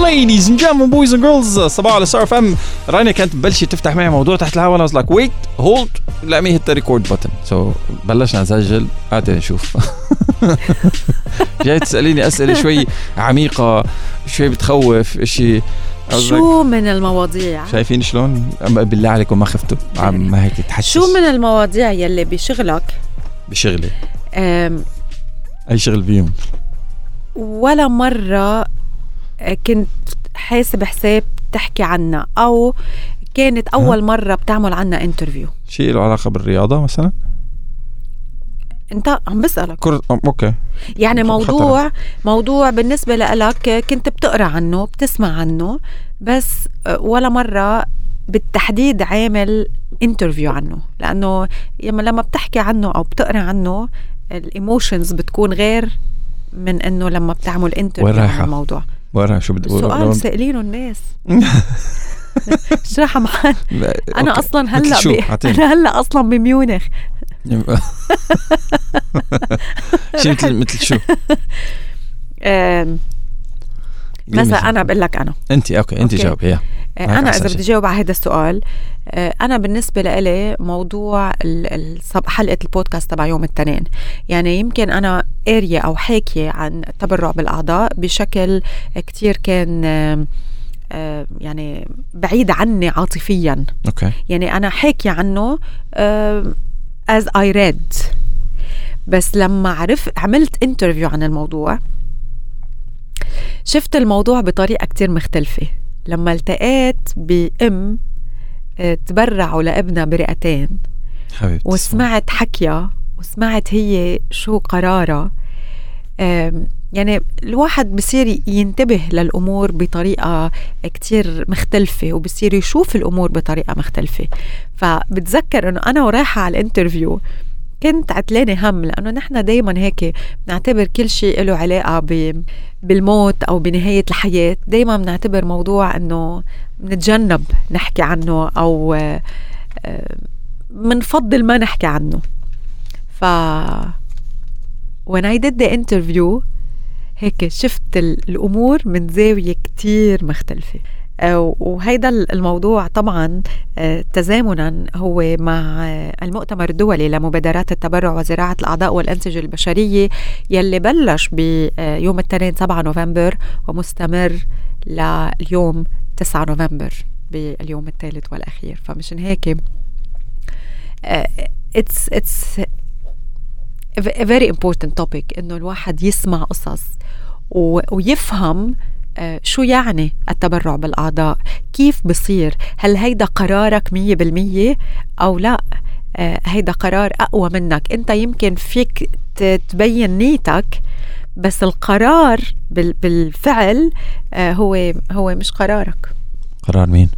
Ladies and gentlemen, boys and girls, صباح على ستار فام رانيا كانت بلشت تفتح معي موضوع تحت الهواء وأنا لايك ويت هولد let me hit the record button. سو so, بلشنا نسجل. هاتي نشوف. جاي تسأليني أسئلة شوي عميقة شوي بتخوف شيء شو من المواضيع؟ شايفين شلون؟ بالله عليكم ما خفتوا. عم ما هيك تحسس. شو من المواضيع يلي بشغلك؟ بشغلي. أم، أي شغل فيهم؟ ولا مرة كنت حاسب حساب تحكي عنها أو كانت أول مرة بتعمل عنا انترفيو شيء له علاقة بالرياضة مثلا؟ أنت عم بسألك. كرة أوكي. يعني خطرة. موضوع موضوع بالنسبة لك كنت بتقرأ عنه بتسمع عنه بس ولا مرة بالتحديد عامل انترفيو عنه. لأنه لما بتحكي عنه أو بتقرأ عنه الايموشنز بتكون غير من إنه لما بتعمل انترفيو؟ عن الموضوع. ورا شو بدي سؤال سائلينه الناس اشرحها معنا أنا. أصلا هلأ شو؟ ب... أنا هلأ أصلا بميونخ شيء مثل مثل شو؟ مثلا أنا بقول لك أنا. أنت أوكي أنت أوكي. جاوبي يا. آه، أنا إذا. بدي جاوب على هذا السؤال آه، أنا بالنسبة لإلي موضوع حلقة البودكاست تبع يوم الاثنين يعني يمكن أنا قاريه أو حاكيه عن التبرع بالأعضاء بشكل كتير كان آه، يعني بعيد عني عاطفيا. أوكي. يعني أنا حاكي عنه as I read. بس لما عرفت عملت انترفيو عن الموضوع شفت الموضوع بطريقة كتير مختلفة. لما التقيت بأم آه، تبرعوا لابنها برئتين. حبيبتي وسمعت حكيها وسمعت هي شو قرارها. يعني الواحد بصير ينتبه للأمور بطريقة كتير مختلفة وبصير يشوف الأمور بطريقة مختلفة. فبتذكر أنه أنا ورايحة على الانترفيو كنت عتلانة هم لأنه نحن دايما هيك بنعتبر كل شيء له علاقة ب بالموت أو بنهاية الحياة. دايما بنعتبر موضوع أنه بنتجنب نحكي عنه أو آه، آه، ما نحكي عنه. ف when I did the interview هيك شفت ال- الأمور من زاوية كتير مختلفة. وهيدا ال- الموضوع طبعا آه، تزامنا هو مع آه، المؤتمر الدولي لمبادرات التبرع وزراعة الأعضاء والأنسجة البشرية يلي بلش بيوم الاثنين 7 نوفمبر ومستمر لليوم 9 نوفمبر باليوم الثالث والأخير. فمشان هيك اتس اتس a very important topic إنه الواحد يسمع قصص ويفهم آه، شو يعني التبرع بالأعضاء؟ كيف بصير؟ هل هيدا قرارك مية بالمية أو لا؟ آه، هيدا قرار أقوى منك. أنت يمكن فيك تبين نيتك بس القرار بال- بالفعل آه، هو هو مش قرارك. قرار مين؟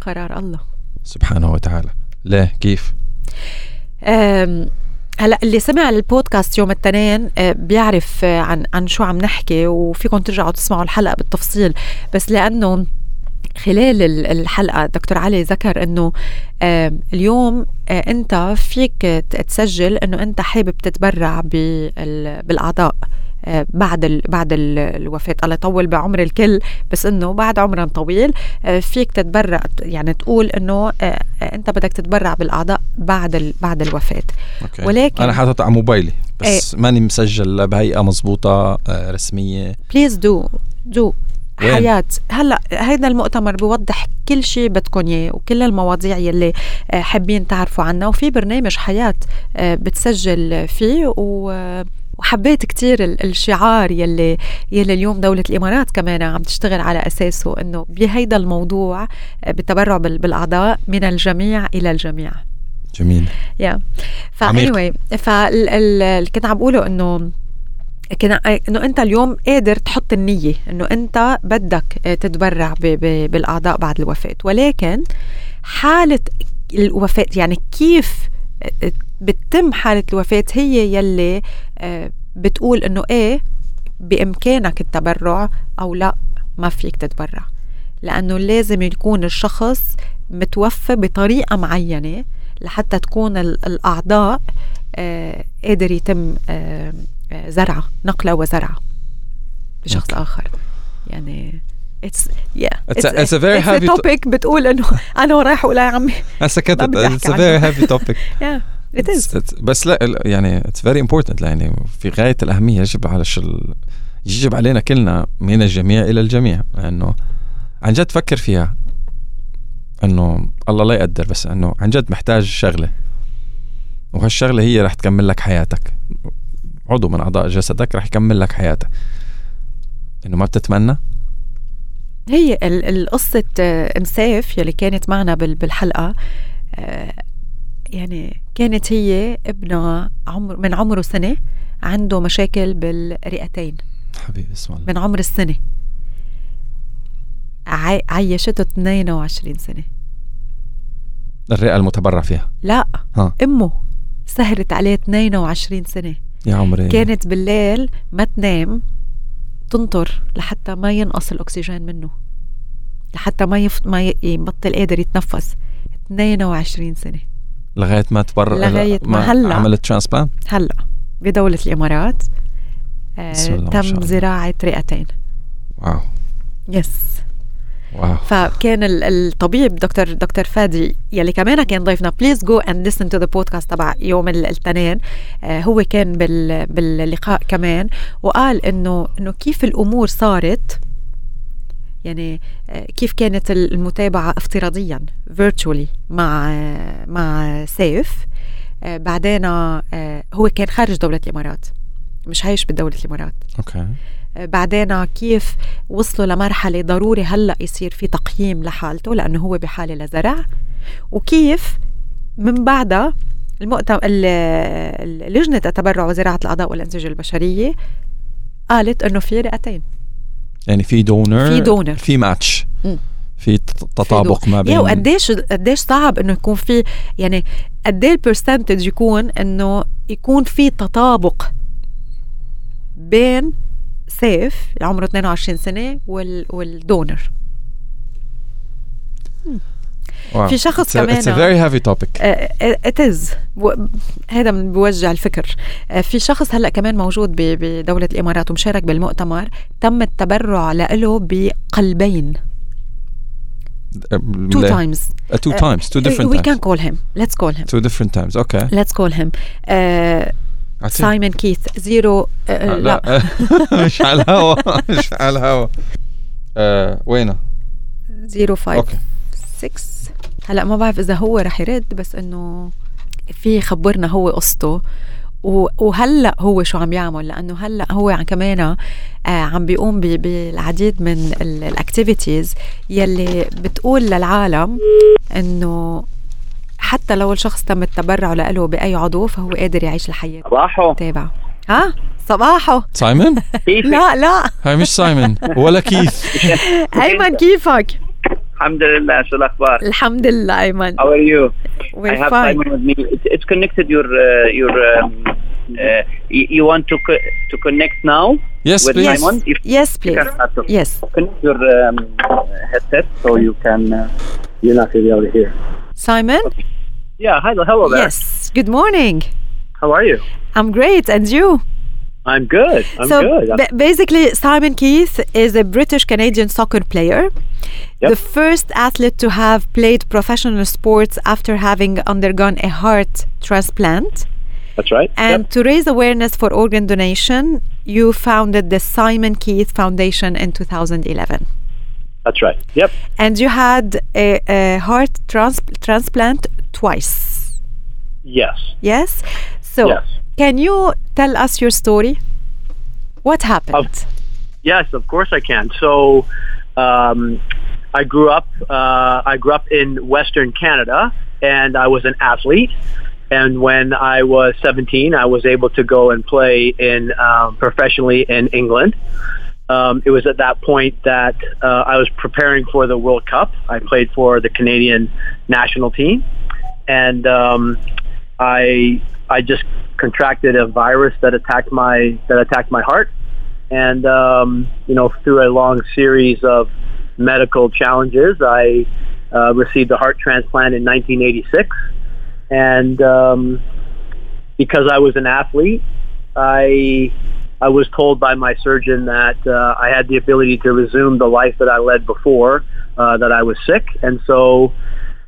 قرار الله. سبحانه وتعالى. ليه؟ كيف؟ هلا اللي سمع البودكاست يوم الاثنين أه، بيعرف أه، عن عن شو عم نحكي وفيكم ترجعوا تسمعوا الحلقة بالتفصيل. بس لأنه خلال ال- الحلقة دكتور علي ذكر إنه آم، اليوم آه، أنت فيك تسجل إنه أنت حابب تتبرع بال- بالأعضاء. آه، بعد ال بعد ال الوفاة. الله يطول بعمر الكل بس إنه بعد عمر طويل. آه، فيك تتبرع يعني تقول إنه آه، آه، أنت بدك تتبرع بالأعضاء بعد بعد الوفاة. أوكي. ولكن- أنا حاطط على موبايلي بس ماني مسجل بهيئة مزبوطه آه، رسمية. بليز دو دو؟ حياة. هلأ هيدا المؤتمر بيوضح كل شيء بدكم إياه وكل المواضيع يلي آه، حابين تعرفوا عنها. وفي برنامج حياة آه، بتسجل فيه و وحبيت كتير ال- الشعار يلي يلي اليوم دولة الإمارات كمان عم تشتغل على أساسه إنه بهيدا الموضوع آه، بالتبرع بال- بالأعضاء من الجميع إلى الجميع. جميل. يا. عميق. فاني فاللي كنت عم بقوله إنه كنا إنه أنت اليوم قادر تحط النية إنه أنت بدك تتبرع ب ب بالأعضاء بعد الوفاة. ولكن حالة الوفاة يعني كيف بتتم حالة الوفاة هي يلي آه، بتقول إنه إيه بإمكانك التبرع أو لا ما فيك تتبرع. لأنه لازم يكون الشخص متوفى بطريقة معينة لحتى تكون ال- الأعضاء آه، قادر يتم آه، آه، زرعة نقله وزرعة بشخص. آخر. يعني It's yeah. It's a- it's a very it's heavy to- topic بتقول إنه أنا ورايح أقول يا عمي؟ ما بدي it's a very heavy topic. Yeah. It is. بس لا يعني اتس فيري امبورتنت يعني في غاية الأهمية يجب على شل يجب علينا كلنا من الجميع إلى الجميع لأنه عن جد فكر فيها إنه الله لا يقدر بس إنه عن جد محتاج شغلة. وهالشغلة هي رح تكمل لك حياتك. عضو من أعضاء جسدك رح يكمل لك حياتك. إنه ما بتتمنى؟ هي ال- القصة آه، مساف يلي كانت معنا بال- بالحلقة آه، يعني كانت هي ابنها عمر من عمره سنة عنده مشاكل بالرئتين. حبيبي اسم الله. من عمر السنة. عي- عيشته 22 سنة. الرئة المتبرع فيها؟ لا. ها. أمه سهرت عليه 22 سنة. يا عمري. كانت بالليل ما تنام تنطر لحتى ما ينقص الأكسجين منه. لحتى ما يف... ما ي- يبطل قادر يتنفس. 22 سنة. لغاية ما تبرع لغاية ما هلأ. عملت ترانسبلانت هلأ. بدولة الإمارات. آه تم. زراعة رئتين. واو. يس واو. فكان ال- الطبيب دكتور دكتور فادي يلي كمان كان ضيفنا بليز جو اند listen تو ذا بودكاست تبع يوم ال- الاثنين. آه هو كان بال باللقاء كمان وقال انه إنه كيف الأمور صارت يعني آه، كيف كانت ال- المتابعة افتراضيا فيرتشولي مع آه، مع سيف. آه، بعدين هو كان خارج دولة الإمارات مش عايش بدولة الإمارات. أوكي. بعدين كيف وصلوا لمرحلة ضروري هلأ يصير في تقييم لحالته لأنه هو بحالة لزرع وكيف من بعدها المؤتمر لجنة التبرع وزراعة الأعضاء والأنسجة البشرية قالت إنه في رئتين. يعني في دونر في دونر. في ماتش. في تطابق ما بين وقديش قديش صعب إنه يكون في يعني قد إيه البرسنتج يكون إنه يكون في تطابق بين سيف عمره 22 سنة وال والدونر واو. في شخص It's a- كمان- It's a very heavy topic. ات از هذا من بوجع الفكر. آه، في شخص هلأ كمان موجود ب- بدولة الإمارات ومشارك بالمؤتمر تم التبرع له بقلبين. two times. Uh, two times. Two different we times. can call him. Let's call him. Two different times. Okay. Let's call him. Uh, سايمون كيث زيرو آه، لا. مش على الهوا. مش على الهوا. آه، وينه؟ زيرو فايف أوكي 6 هلا ما بعرف إذا هو رح يرد بس إنه في خبرنا هو قصته. وهلأ هو شو عم يعمل لأنه هلأ هو عم كمان آه عم بيقوم بالعديد من الاكتيفيتيز يلي بتقول للعالم إنه حتى لو الشخص تم التبرع له بأي عضو فهو قادر يعيش الحياة. صباحو. تابعه ها؟ صباحو. سايمون؟ كيفك؟ لا لا. هاي مش سايمون ولا كيث ايمن كيفك؟ الحمد لله شو الاخبار؟ الحمد لله ايمن How are you? I we're have fine Simon with me. It's, it's connected. Your uh, your um, uh, you, you want to co- to connect now yes with please Simon? If yes you please can start to yes connect your um, headset so you can uh, you're not really able to hear. Simon Yeah. Hi. Hello there. yes good morning How are you? I'm great and you I'm good. I'm so good. ba- basically Simon Keith is a British Canadian soccer player Yep. the first athlete to have played professional sports after having undergone a heart transplant That's right. And Yep. to raise awareness for organ donation, you founded the Simon Keith Foundation in 2011. That's right. Yep. And you had a, a heart trans- transplant twice. Yes. Yes? So, Yes. Can you tell us your story? What happened? Yes, of course I can. So, um, I grew up. Uh, I grew up in Western Canada, and I was an athlete. And when I was 17, I was able to go and play in um, professionally in England. Um, it was at that point that uh, I was preparing for the World Cup. I played for the Canadian national team, and um, I I just contracted a virus that attacked my that attacked my heart, and um, you know through a long series of medical challenges, I uh, received a heart transplant in 1986, and um, because I was an athlete, I I was told by my surgeon that uh, I had the ability to resume the life that I led before uh, that I was sick, and so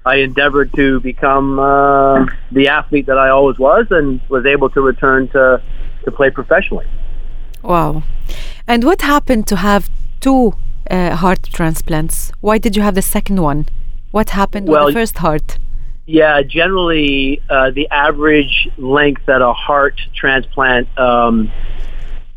I endeavored to become uh, the athlete that I always was, and was able to return to to play professionally. Wow. And what happened to have two uh, heart transplants? Why did you have the second one? What happened Well, with the first heart? Yeah, generally uh, the average length that a heart transplant um,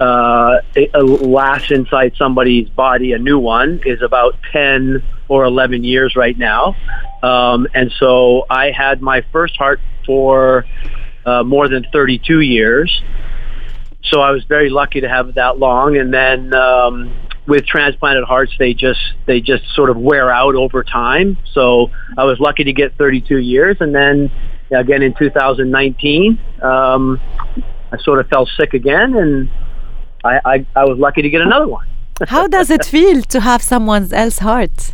uh, uh, lasts inside somebody's body, a new one, is about 10 or 11 years right now. Um, and so I had my first heart for uh, more than 32 years. So I was very lucky to have it that long. And then um, with transplanted hearts, they just they just sort of wear out over time. So I was lucky to get 32 years, and then again in 2019, um, I sort of fell sick again, and I, I, I was lucky to get another one. How does it feel to have someone else's heart?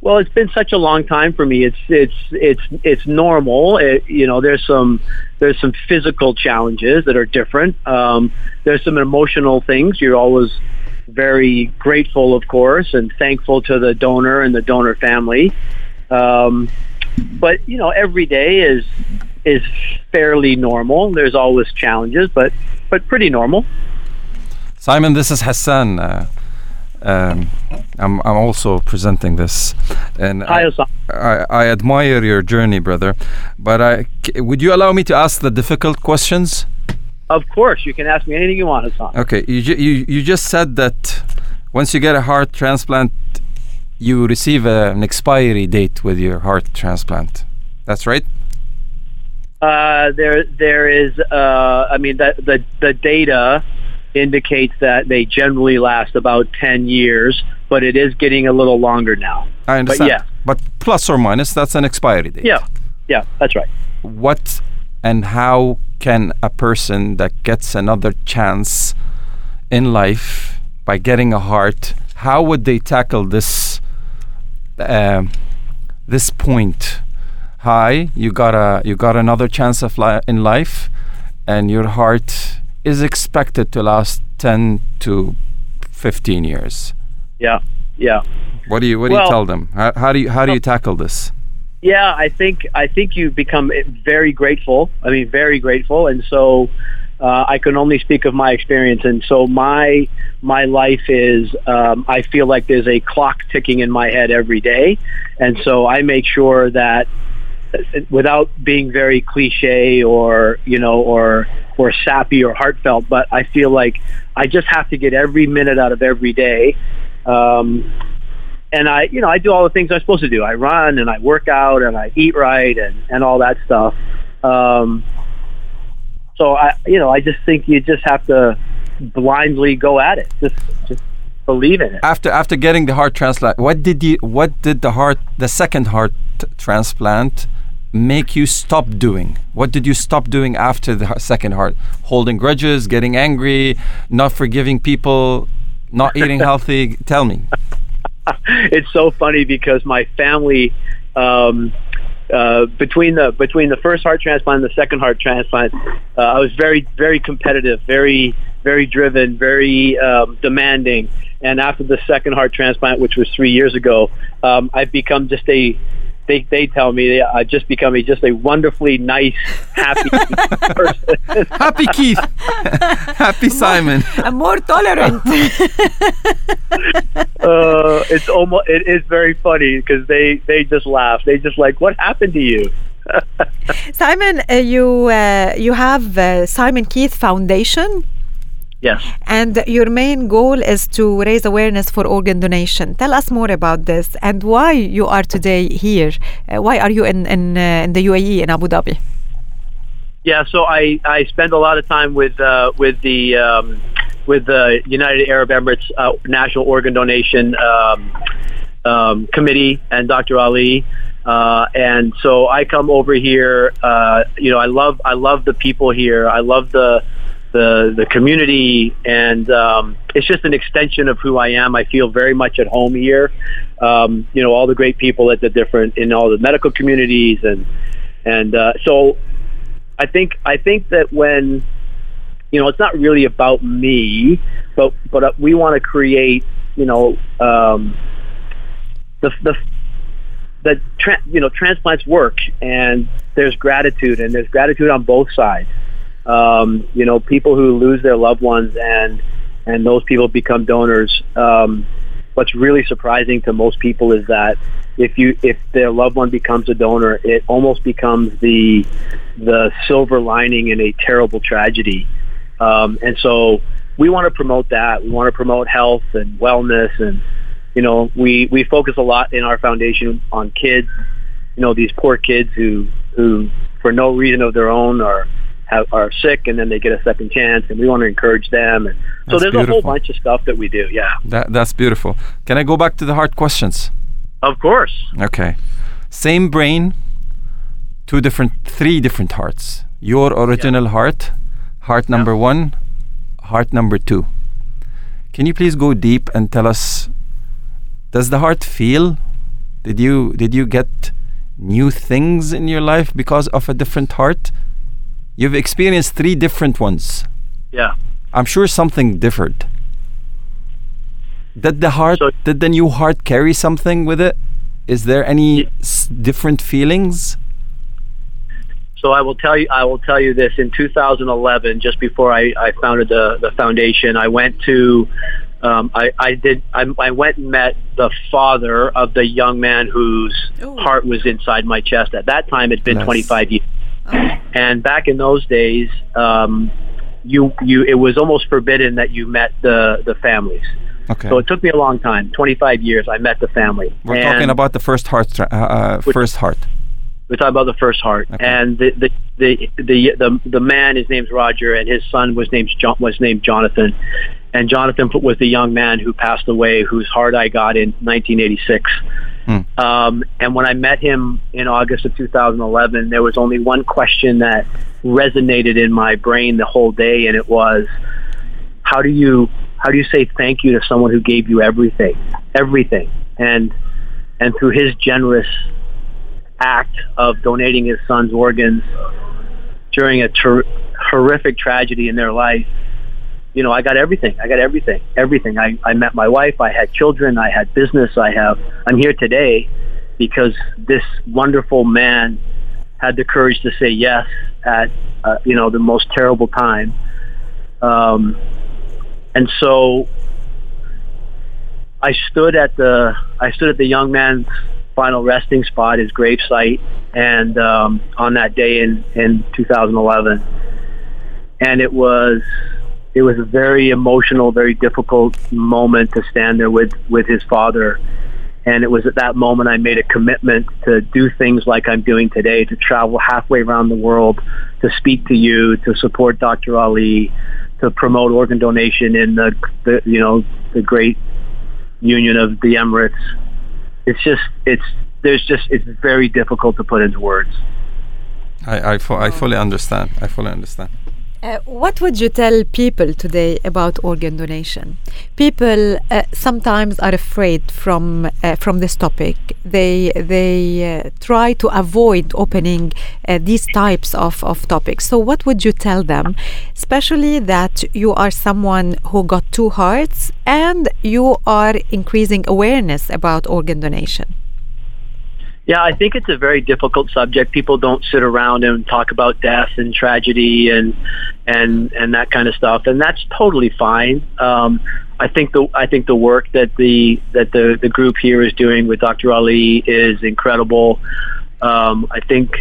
Well, it's been such a long time for me. It's it's it's it's normal. It, you know, there's some there's some physical challenges that are different. Um, there's some emotional things. You're always very grateful, of course, and thankful to the donor and the donor family. Um, but you know, every day is is fairly normal. There's always challenges, but but pretty normal. Simon, this is Hassan. Uh, um, I'm I'm also presenting this, and Hi, I, Hassan. I, I admire your journey, brother. But I, c- would you allow me to ask the difficult questions? Of course, you can ask me anything you want, Hassan. Okay, you ju- you you just said that once you get a heart transplant, you receive a, an expiry date with your heart transplant. That's right. Uh, there, there is. Uh, I mean, the, the the data indicates that they generally last about ten years, but it is getting a little longer now. I understand. yeah. But plus or minus, that's an expiry date. Yeah, yeah, that's right. what and how can a person that gets another chance in life by getting a heart how would they tackle this um this point hi you got a you got another chance of li- in life and your heart is expected to last 10 to 15 years Yeah, yeah. what do you what do you tell them how, how do you how do you tackle this Yeah, I think I think you become very grateful. I mean, very grateful, and so uh, I can only speak of my experience. And so my my life is um, I feel like there's a clock ticking in my head every day, and so I make sure that without being very cliche or you know or or sappy or heartfelt, but I feel like I just have to get every minute out of every day. Um, and I, you know, I do all the things I'm supposed to do. I run and I work out and I eat right and, and all that stuff. Um, so I, you know, I just think you just have to blindly go at it. Just, just believe in it. after after getting the heart transplant what did you what did the heart the second heart t- transplant make you stop doing? What did you stop doing after the second heart? Holding grudges getting angry not forgiving people not eating healthy? Tell me. It's so funny because my family, um, uh, between the between the first heart transplant and the second heart transplant, uh, I was very very competitive, very very driven, very um, demanding. And after the second heart transplant, which was three years ago, um, I've become just a they, they tell me I've just become a, just a wonderfully nice, happy person. happy keith happy simon I'm more tolerant. uh, it's almost it is very funny because they they just laugh. They just like, what happened to you? Simon, uh, you uh, you have uh, Simon Keith Foundation, Yes. and your main goal is to raise awareness for organ donation. Tell us more about this and why you are today here. Uh, why are you in in, uh, in the UAE in Abu Dhabi? Yeah, so I, I spend a lot of time with uh, with the um, with the United Arab Emirates uh, National Organ Donation um, um, Committee and Dr. Ali, uh, and so I come over here. Uh, you know, I love I love the people here. I love the the the community, and um, it's just an extension of who I am. I feel very much at home here. Um, you know, all the great people at the different in all the medical communities, and and uh, so I think I think that when you know, it's not really about me, but but uh, we want to create, you know, um, the the the tra- you know transplants work, and there's gratitude, and there's gratitude on both sides. Um, you know, people who lose their loved ones and and those people become donors. Um, what's really surprising to most people is that if you if their loved one becomes a donor, it almost becomes the the silver lining in a terrible tragedy. Um, and so we want to promote that. We want to promote health and wellness, and you know, we we focus a lot in our foundation on kids. You know, these poor kids who who for no reason of their own are have, are sick and then they get a second chance and we want to encourage them and so That's there's a whole bunch of stuff that we do yeah That, that's beautiful. Can I go back to the hard questions? of course Okay. Same brain, two different, three different hearts. Your original heart, heart number one, heart number two. Can you please go deep and tell us? Does the heart feel? Did you did you get new things in your life because of a different heart? You've experienced three different ones. yeah I'm sure something differed. Did the heart, So- did the new heart carry something with it? Is there any Ye- s- different feelings? So I will tell you, I will tell you this. In 2011, just before I, I founded the, the foundation, I went to, um, I, I did, I, I went and met the father of the young man whose Ooh. heart was inside my chest. At that time, it'd been Nice. 25 years. Oh. And back in those days, um, you, you, it was almost forbidden that you met the, the families. Okay. So it took me a long time, 25 years. I met the family. We're And- talking about the first heart, tra- uh, uh, Which- first heart. we're talking about the first heart, Okay. and the the, the the the the man, his name's Roger, and his son was named John, was named Jonathan, and Jonathan was the young man who passed away, whose heart I got in 1986. Hmm. Um, and when I met him in August of 2011, there was only one question that resonated in my brain the whole day, and it was, how do you how do you say thank you to someone who gave you everything, everything, and and through his generous act of donating his son's organs during a ter- horrific tragedy in their life, you know, I got everything. I got everything. Everything. I, I met my wife. I had children. I had business. I have. I'm here today because this wonderful man had the courage to say yes at uh, you know the most terrible time. Um, and so I stood at the I stood at the young man's final resting spot, his grave site, and um, on that day in in 2011, and it was it was a very emotional, very difficult moment to stand there with with his father. And it was at that moment I made a commitment to do things like I'm doing today, to travel halfway around the world, to speak to you, to support Dr. Ali, to promote organ donation in the, the you know the great union of the Emirates. It's just it's there's just it's very difficult to put into words. I, I, fu- I fully understand. I fully understand. Uh, what would you tell people today about organ donation? People uh, sometimes are afraid from uh, from this topic. They they uh, try to avoid opening uh, these types of, of topics. So, what would you tell them, especially that you are someone who got two hearts and you are increasing awareness about organ donation? Yeah, I think it's a very difficult subject. People don't sit around and talk about death and tragedy and and and that kind of stuff, and that's totally fine. Um, I think the I think the work that the that the the group here is doing with Dr. Ali is incredible. Um, I think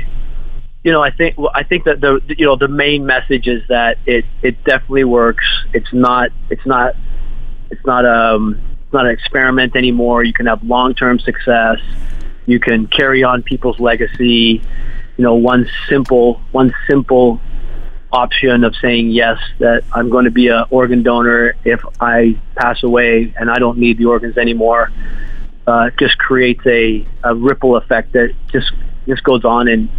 you know I think I think that the you know the main message is that it it definitely works. It's not it's not it's not um it's not an experiment anymore. You can have long term success you can carry on people's legacy. You know, one simple one simple option of saying yes that I'm going to be an organ donor if I pass away and I don't need the organs anymore. Uh, just creates a, a ripple effect that just just goes on in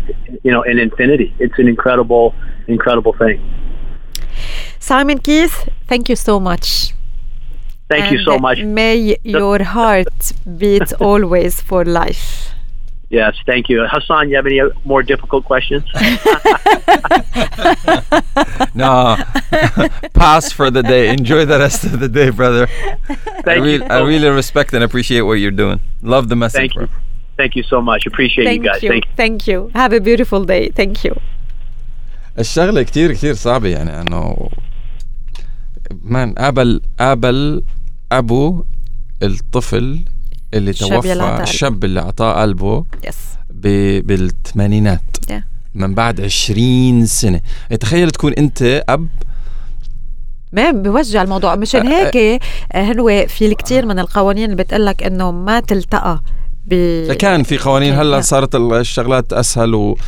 you know in infinity. It's an incredible incredible thing. Simon Keith, thank you so much. Thank you And so much. May your heart beat always for life. Yes, thank you. Hassan, you have any more difficult questions? no, pass for the day. Enjoy the rest of the day, brother. I, Thank real, you. I really respect and appreciate what you're doing. Love the message, Thank bro. you. Thank you so much. Appreciate Thank you guys. you. Thank you. Thank you. Have a beautiful day. Thank you. الشغله كتير كتير صعبه يعني انه مان قابل قابل أبو الطفل اللي الشاب توفى الشاب اللي اعطاه قلبه يس بالثمانينات. Yeah. من بعد 20 سنة. تخيل تكون أنت أب. ما بوجع الموضوع. مشان هيك آه، هنوي في الكثير من القوانين اللي بتقلك إنه ما تلتقى ب كان في قوانين هلا. صارت الشغلات أسهل و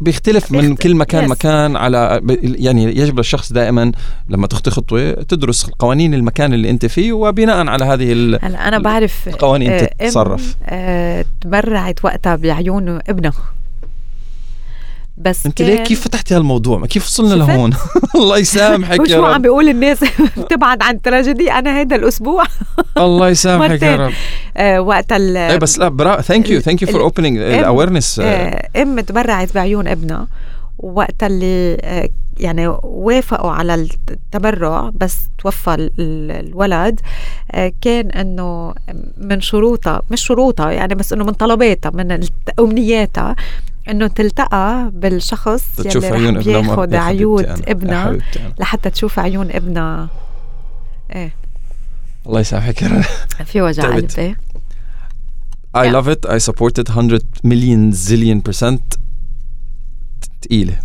بيختلف من كل مكان yes. مكان على ب- يعني يجب للشخص دائما لما تخطي خطوة تدرس قوانين المكان اللي أنت فيه وبناء على هذه ال... هلا أنا بعرف القوانين آه، تتصرف. آه، تبرعت وقتها بعيون ابنها بس انت ليه؟ كيف فتحتي هالموضوع؟ ما كيف وصلنا؟ لهون؟ الله يسامحك يا وشو عم رب. بيقول الناس بتبعد عن التراجيدي أنا هيدا الأسبوع. الله يسامحك يا. رب. آه، وقت ال إيه بس لا برا ثانك يو ثانك يو فور اوبننج الاويرنس ام تبرعت بعيون ابنها. وقت اللي آه، يعني وافقوا على التبرع بس توفى ال- ال- الولد. آه، كان إنه من شروطها مش شروطها يعني بس إنه من طلباتها من أمنياتها. إنه تلتقى بالشخص تشوف يلي عيون رح ابنها ما- بياخد يا حبيبتي عيون ابنها. لحتى تشوف عيون ابنها إيه. الله يسامحك. يا رب في وجع. قلب إيه I Yeah. love it. I support it 100 million zillion percent. تقيلة.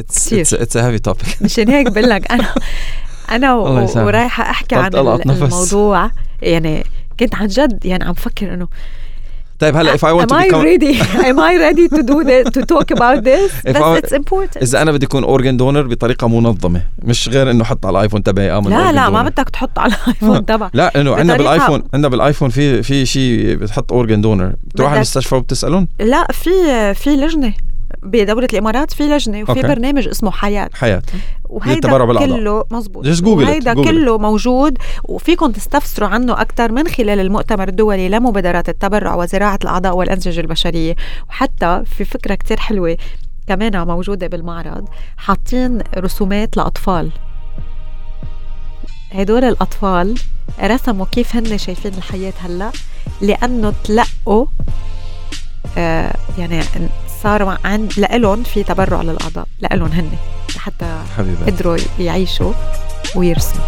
It's, it's, it's a heavy topic. مشان هيك بقول لك أنا أنا و- الله يسامحك. ورايحة أحكي عن. الموضوع. يعني كنت عن جد يعني عم فكر إنه طيب هلا if I want am to I become ready? Am I ready to do this to talk about this? If بس I- it's important. إذا أنا بدي أكون أورجن دونر بطريقة منظمة مش غير إنه حط على الآيفون تبعي آمن لا لا ما. بدك تحط على الايفون تبع لا إنه عندنا بالايفون عندنا بالايفون في في شيء بتحط اورجن دونر بتروح على المستشفى وبتسألهم؟ لا في في لجنة. بدولة الإمارات في لجنة وفي أوكي. برنامج اسمه حياة حياة وهيدا. كله مزبوط وهيدا. كله موجود وفيكم تستفسروا عنه أكثر من خلال المؤتمر الدولي لمبادرات التبرع وزراعة الأعضاء والأنسجة البشرية وحتى في فكرة كتير حلوة كمان موجودة بالمعرض حاطين رسومات لأطفال هدول الأطفال رسموا كيف هن شايفين الحياة هلأ لأنه تلقوا يعني صار عند لإلهم في تبرع للأعضاء لإلهم هن حتى حبيبي قدروا يعيشوا ويرسموا.